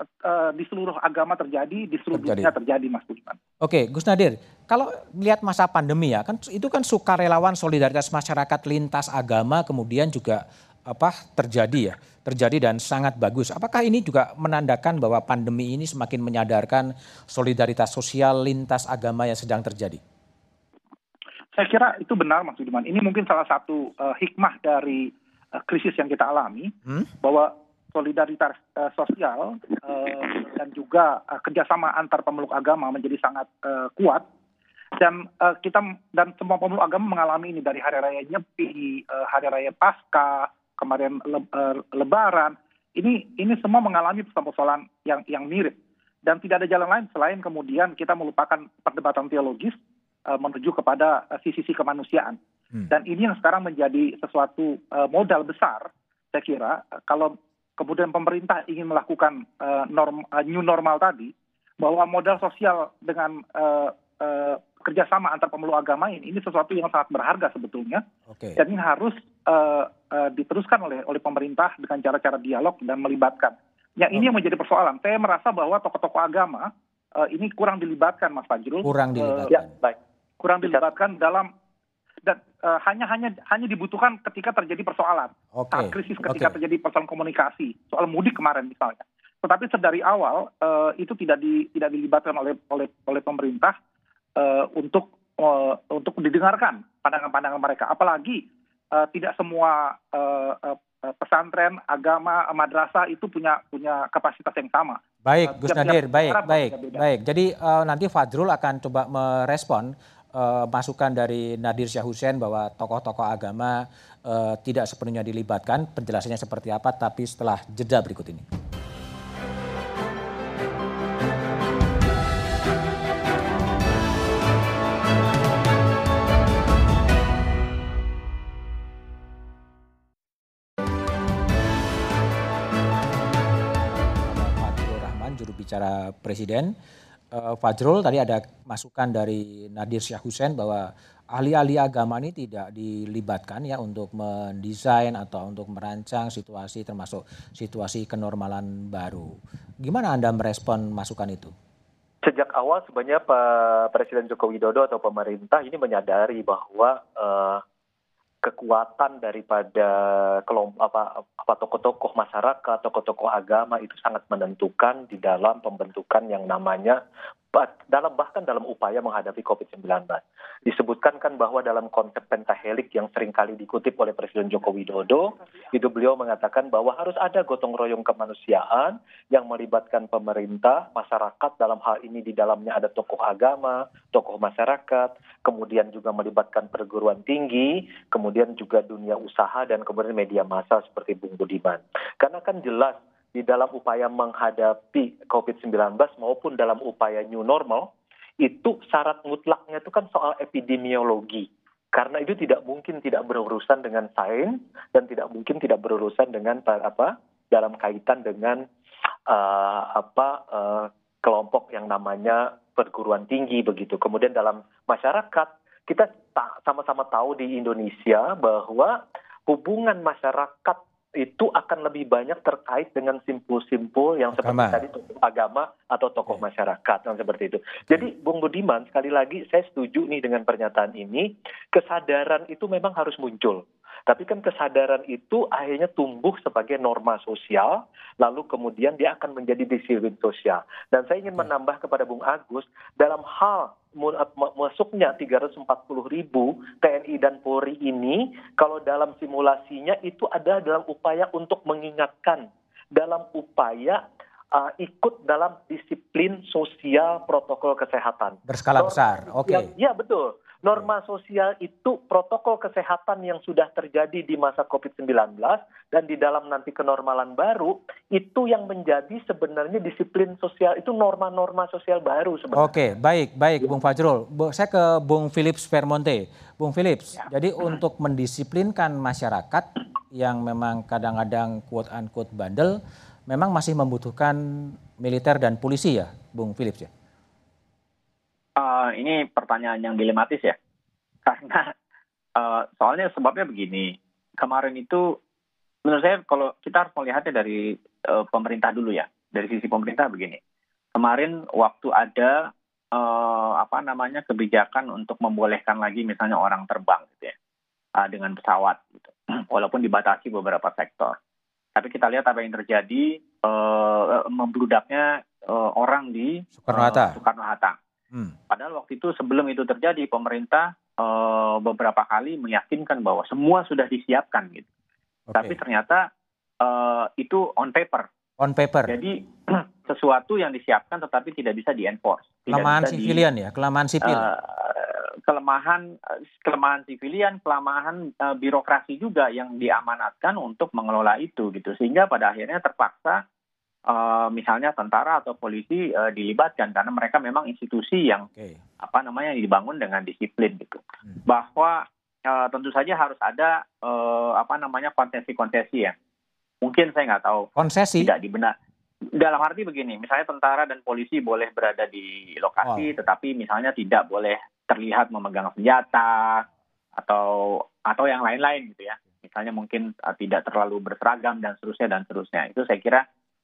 uh, di seluruh agama terjadi, di seluruh terjadi. dunia terjadi, Mas Budiman. Oke, Gus Nadir, kalau lihat masa pandemi ya, kan itu kan sukarelawan solidaritas masyarakat lintas agama kemudian juga apa terjadi ya, terjadi dan sangat bagus. Apakah ini juga menandakan bahwa pandemi ini semakin menyadarkan solidaritas sosial lintas agama yang sedang terjadi? Saya kira itu benar, Mas Budiman. Ini mungkin salah satu uh, hikmah dari uh, krisis yang kita alami, hmm? bahwa solidaritas uh, sosial uh, dan juga uh, kerjasama antar pemeluk agama menjadi sangat uh, kuat dan uh, kita dan semua pemeluk agama mengalami ini dari hari raya Nyepi, uh, hari raya Pasca, kemarin le, uh, Lebaran. Ini ini semua mengalami persoalan yang yang mirip dan tidak ada jalan lain selain kemudian kita melupakan perdebatan teologis uh, menuju kepada uh, sisi-sisi kemanusiaan. Hmm. Dan ini yang sekarang menjadi sesuatu uh, modal besar saya kira kalau kemudian pemerintah ingin melakukan uh, norm, uh, new normal tadi, bahwa modal sosial dengan uh, uh, kerjasama antar pemeluk agama ini, ini sesuatu yang sangat berharga sebetulnya, okay. dan ini harus uh, uh, diteruskan oleh oleh pemerintah dengan cara-cara dialog dan melibatkan. Yang ini yang menjadi persoalan. Saya merasa bahwa tokoh-tokoh agama uh, ini kurang dilibatkan, Mas Fajrul. Kurang dilibatkan. Uh, ya, baik. Kurang dilibatkan dalam dan uh, hanya hanya hanya dibutuhkan ketika terjadi persoalan. Okay. saat krisis ketika okay. terjadi persoalan komunikasi soal mudik kemarin misalnya. Tetapi sedari awal uh, itu tidak di, tidak dilibatkan oleh oleh oleh pemerintah uh, untuk uh, untuk didengarkan pandangan-pandangan mereka. Apalagi uh, tidak semua uh, uh, pesantren agama madrasah itu punya punya kapasitas yang sama. Baik Gus Nadir baik baik baik. Jadi uh, nanti Fadrul akan coba merespon uh, masukan dari Nadir Syah Hussein bahwa tokoh-tokoh agama uh, tidak sepenuhnya dilibatkan. Penjelasannya seperti apa, tapi setelah jeda berikut ini. Presiden uh, Fajrul tadi ada masukan dari Nadir Syah Hussein bahwa ahli-ahli agama ini tidak dilibatkan ya untuk mendesain atau untuk merancang situasi termasuk situasi kenormalan baru. Gimana Anda merespon masukan itu? Sejak awal sebenarnya Pak Presiden Joko Widodo atau pemerintah ini menyadari bahwa uh, kekuatan daripada kelompok apa apa tokoh-tokoh masyarakat, tokoh-tokoh agama itu sangat menentukan di dalam pembentukan yang namanya dalam bahkan dalam upaya menghadapi COVID-19. Disebutkan kan bahwa dalam konsep pentahelik yang sering kali dikutip oleh Presiden Joko Widodo, itu beliau mengatakan bahwa harus ada gotong royong kemanusiaan yang melibatkan pemerintah, masyarakat dalam hal ini di dalamnya ada tokoh agama, tokoh masyarakat, kemudian juga melibatkan perguruan tinggi, kemudian juga dunia usaha dan kemudian media massa seperti Bung Budiman. Karena kan jelas di dalam upaya menghadapi COVID-19 maupun dalam upaya new normal, itu syarat mutlaknya itu kan soal epidemiologi. Karena itu tidak mungkin tidak berurusan dengan sains dan tidak mungkin tidak berurusan dengan apa dalam kaitan dengan uh, apa uh, kelompok yang namanya perguruan tinggi begitu. Kemudian dalam masyarakat kita sama-sama tahu di Indonesia bahwa hubungan masyarakat itu akan lebih banyak terkait dengan simpul-simpul yang seperti agama. tadi tokoh agama atau tokoh yeah. masyarakat yang seperti itu. Jadi Bung Budiman sekali lagi saya setuju nih dengan pernyataan ini, kesadaran itu memang harus muncul. Tapi kan kesadaran itu akhirnya tumbuh sebagai norma sosial, lalu kemudian dia akan menjadi disiplin sosial. Dan saya ingin menambah kepada Bung Agus, dalam hal masuknya 340 ribu TNI dan Polri ini, kalau dalam simulasinya itu ada dalam upaya untuk mengingatkan, dalam upaya uh, ikut dalam disiplin sosial protokol kesehatan. Berskala besar, oke. Okay. Ya, ya betul Norma sosial itu protokol kesehatan yang sudah terjadi di masa COVID-19 dan di dalam nanti kenormalan baru itu yang menjadi sebenarnya disiplin sosial itu norma-norma sosial baru sebenarnya. Oke, baik, baik Bung Fajrul. Saya ke Bung Philips Vermonte. Bung Philips, ya. jadi untuk mendisiplinkan masyarakat yang memang kadang-kadang quote unquote bandel memang masih membutuhkan militer dan polisi ya, Bung Philips ya? Uh, ini pertanyaan yang dilematis ya, karena uh, soalnya sebabnya begini, kemarin itu menurut saya kalau kita harus melihatnya dari uh, pemerintah dulu ya, dari sisi pemerintah begini, kemarin waktu ada uh, apa namanya kebijakan untuk membolehkan lagi misalnya orang terbang gitu ya, uh, dengan pesawat gitu, <clears throat> walaupun dibatasi beberapa sektor. Tapi kita lihat apa yang terjadi, uh, membludaknya uh, orang di Soekarno-Hatta. Uh, Soekarno-Hatta Hmm. Padahal waktu itu sebelum itu terjadi pemerintah uh, beberapa kali meyakinkan bahwa semua sudah disiapkan gitu. Okay. Tapi ternyata uh, itu on paper. On paper. Jadi <clears throat> sesuatu yang disiapkan tetapi tidak bisa di-enforce. Kelemahan sivilian di, ya, kelemahan sipil. Uh, kelemahan kelemahan sivilian, kelemahan uh, birokrasi juga yang diamanatkan untuk mengelola itu gitu. Sehingga pada akhirnya terpaksa uh, misalnya tentara atau polisi uh, dilibatkan karena mereka memang institusi yang okay. apa namanya dibangun dengan disiplin gitu. Hmm. Bahwa uh, tentu saja harus ada uh, apa namanya konsesi-konsesi ya. Mungkin saya nggak tahu. Konsesi tidak dibenar. Dalam arti begini, misalnya tentara dan polisi boleh berada di lokasi, oh. tetapi misalnya tidak boleh terlihat memegang senjata atau atau yang lain-lain gitu ya. Misalnya mungkin uh, tidak terlalu berseragam dan seterusnya dan seterusnya. Itu saya kira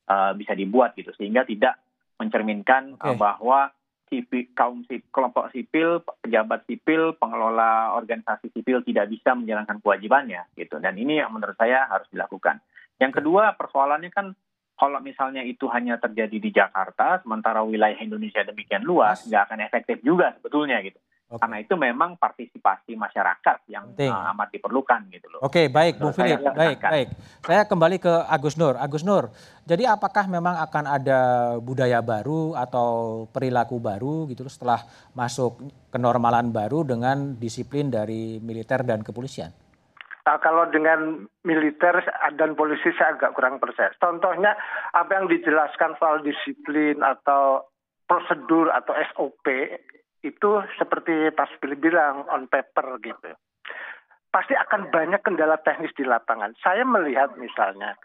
uh, bisa dibuat gitu sehingga tidak mencerminkan okay. uh, bahwa sipil, kaum sipil, kelompok sipil, pejabat sipil, pengelola organisasi sipil tidak bisa menjalankan kewajibannya gitu. Dan ini yang menurut saya harus dilakukan. Yang kedua persoalannya kan kalau misalnya itu hanya terjadi di Jakarta, sementara wilayah Indonesia demikian luas, nggak akan efektif juga sebetulnya gitu. Okay. Karena itu memang partisipasi masyarakat yang uh, amat diperlukan gitu loh. Oke, okay, baik Bu Philip, baik, baik. Saya kembali ke Agus Nur. Agus Nur, jadi apakah memang akan ada budaya baru atau perilaku baru gitu loh setelah masuk kenormalan baru dengan disiplin dari militer dan kepolisian? Nah, kalau dengan militer dan polisi saya agak kurang percaya. Contohnya apa yang dijelaskan soal disiplin atau prosedur atau SOP itu seperti Pak Billy bilang on paper gitu. Pasti akan banyak kendala teknis di lapangan. Saya melihat misalnya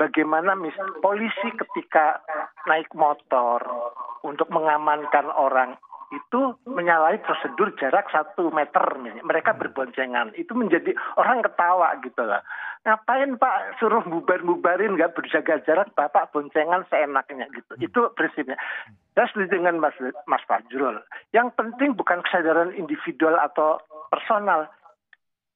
bagaimana mis polisi ketika naik motor untuk mengamankan orang itu menyalahi prosedur jarak satu meter mereka berboncengan. Itu menjadi orang ketawa gitu lah ngapain pak suruh bubar-bubarin nggak berjaga jarak bapak boncengan seenaknya gitu. Itu prinsipnya. Saya setuju dengan mas mas Fajrul. Yang penting bukan kesadaran individual atau personal.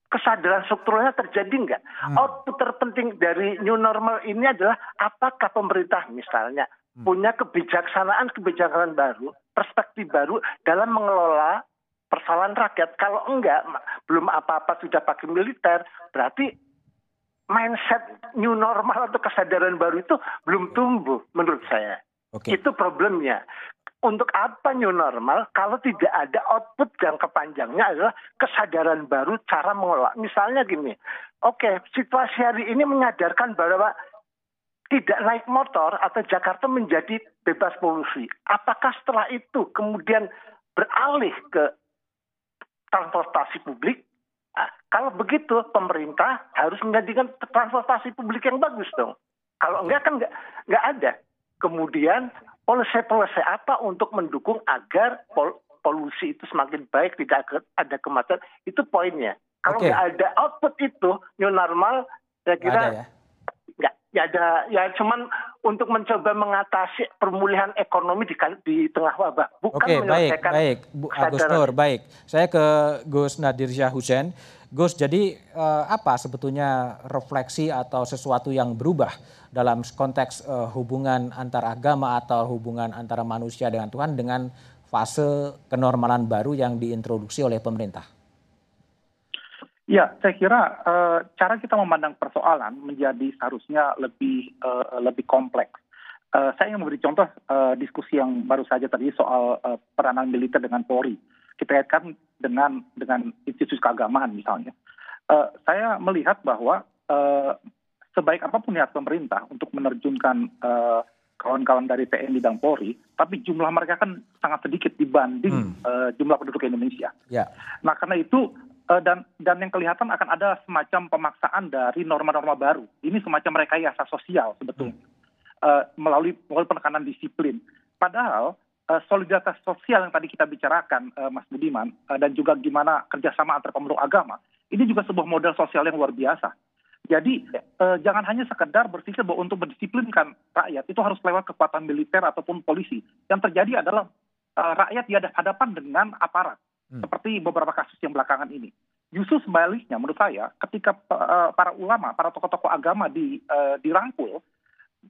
Kesadaran strukturalnya terjadi nggak? Hmm. Output terpenting dari new normal ini adalah apakah pemerintah misalnya hmm. Punya kebijaksanaan kebijaksanaan baru perspektif baru dalam mengelola persoalan rakyat. Kalau enggak, belum apa-apa sudah pakai militer, berarti mindset new normal atau kesadaran baru itu belum tumbuh menurut saya. Okay. Itu problemnya. Untuk apa new normal kalau tidak ada output jangka panjangnya adalah kesadaran baru cara mengelola. Misalnya gini, oke okay, situasi hari ini menyadarkan bahwa tidak naik motor atau Jakarta menjadi bebas polusi. Apakah setelah itu kemudian beralih ke transportasi publik? Nah, kalau begitu pemerintah harus menjadikan transportasi publik yang bagus dong. Kalau enggak kan enggak, enggak ada. Kemudian polisi-polisi apa untuk mendukung agar pol polusi itu semakin baik, tidak ada kematian, itu poinnya. Kalau okay. nggak ada output itu, new normal, saya kira ya? Ya ada ya cuman untuk mencoba mengatasi pemulihan ekonomi di, di tengah wabah bukan Oke, baik, baik, Bu Agus Nur, baik. Saya ke Gus Nadir Syah Hussein. Gus, jadi eh, apa sebetulnya refleksi atau sesuatu yang berubah dalam konteks eh, hubungan antar agama atau hubungan antara manusia dengan Tuhan dengan fase kenormalan baru yang diintroduksi oleh pemerintah? Ya, saya kira uh, cara kita memandang persoalan menjadi seharusnya lebih uh, lebih kompleks. Uh, saya ingin memberi contoh uh, diskusi yang baru saja tadi soal uh, peranan militer dengan Polri. Kita lihat kan dengan dengan institusi keagamaan misalnya. Uh, saya melihat bahwa uh, sebaik apa pun niat pemerintah untuk menerjunkan uh, kawan-kawan dari TNI dan Polri, tapi jumlah mereka kan sangat sedikit dibanding hmm. uh, jumlah penduduk Indonesia. Ya. Nah karena itu dan dan yang kelihatan akan ada semacam pemaksaan dari norma-norma baru. Ini semacam rekayasa sosial sebetulnya hmm. melalui melalui penekanan disiplin. Padahal uh, solidaritas sosial yang tadi kita bicarakan, Mas Budiman, dan juga gimana kerjasama antar pemeluk agama, ini juga sebuah model sosial yang luar biasa jadi eh, jangan hanya sekedar berpikir bahwa untuk mendisiplinkan rakyat itu harus lewat kekuatan militer ataupun polisi. Yang terjadi adalah eh, rakyat dihadap-hadapan dengan aparat. Seperti beberapa kasus yang belakangan ini. Justru sebaliknya menurut saya ketika eh, para ulama, para tokoh-tokoh agama di, eh, dirangkul,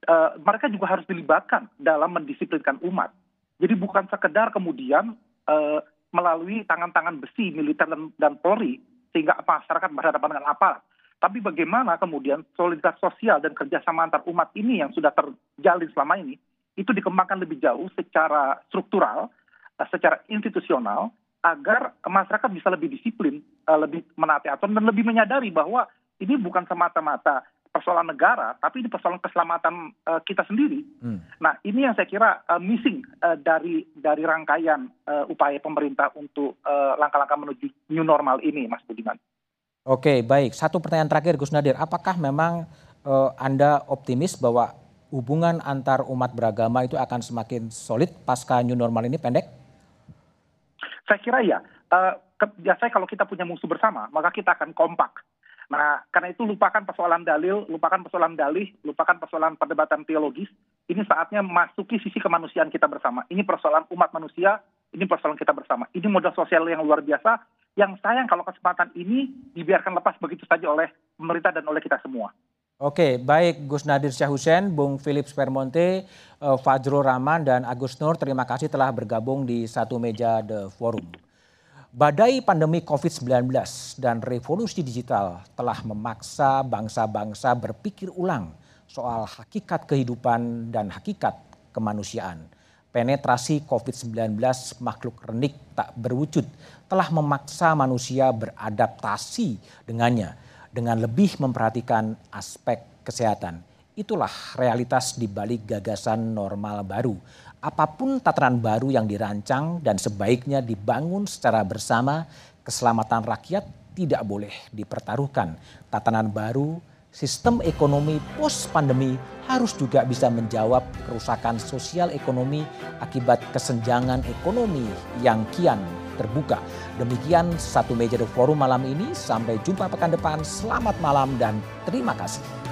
eh, mereka juga harus dilibatkan dalam mendisiplinkan umat. Jadi bukan sekedar kemudian eh, melalui tangan-tangan besi militer dan, dan Polri sehingga masyarakat berhadapan dengan aparat tapi bagaimana kemudian solidaritas sosial dan kerjasama antar umat ini yang sudah terjalin selama ini itu dikembangkan lebih jauh secara struktural, secara institusional agar masyarakat bisa lebih disiplin, eh, lebih menaati aturan dan lebih menyadari bahwa ini bukan semata-mata persoalan negara, tapi ini persoalan keselamatan uh, kita sendiri. Hmm. Nah, ini yang saya kira uh, missing uh, dari dari rangkaian uh, upaya pemerintah untuk langkah-langkah uh, menuju new normal ini, Mas Budiman. Oke, baik. Satu pertanyaan terakhir Gus Nadir, apakah memang uh, Anda optimis bahwa hubungan antar umat beragama itu akan semakin solid pasca new normal ini pendek? Saya kira ya. Uh, biasanya kalau kita punya musuh bersama, maka kita akan kompak. Nah, karena itu lupakan persoalan dalil, lupakan persoalan dalih, lupakan persoalan perdebatan teologis. Ini saatnya masuki sisi kemanusiaan kita bersama. Ini persoalan umat manusia, ini persoalan kita bersama. Ini modal sosial yang luar biasa yang sayang kalau kesempatan ini dibiarkan lepas begitu saja oleh pemerintah dan oleh kita semua. Oke, baik Gus Nadir Syah Hussein, Bung Philip Spermonte, eh, Fajrul Rahman, dan Agus Nur, terima kasih telah bergabung di satu meja The Forum. Badai pandemi COVID-19 dan revolusi digital telah memaksa bangsa-bangsa berpikir ulang soal hakikat kehidupan dan hakikat kemanusiaan penetrasi COVID-19 makhluk renik tak berwujud telah memaksa manusia beradaptasi dengannya dengan lebih memperhatikan aspek kesehatan. Itulah realitas di balik gagasan normal baru. Apa pun tataran baru yang dirancang dan sebaiknya dibangun secara bersama, keselamatan rakyat tidak boleh dipertaruhkan. Tatanan baru sistem ekonomi post pandemi harus juga bisa menjawab kerusakan sosial ekonomi akibat kesenjangan ekonomi yang kian terbuka. Demikian satu meja The Forum malam ini. Sampai jumpa pekan depan. Selamat malam dan terima kasih.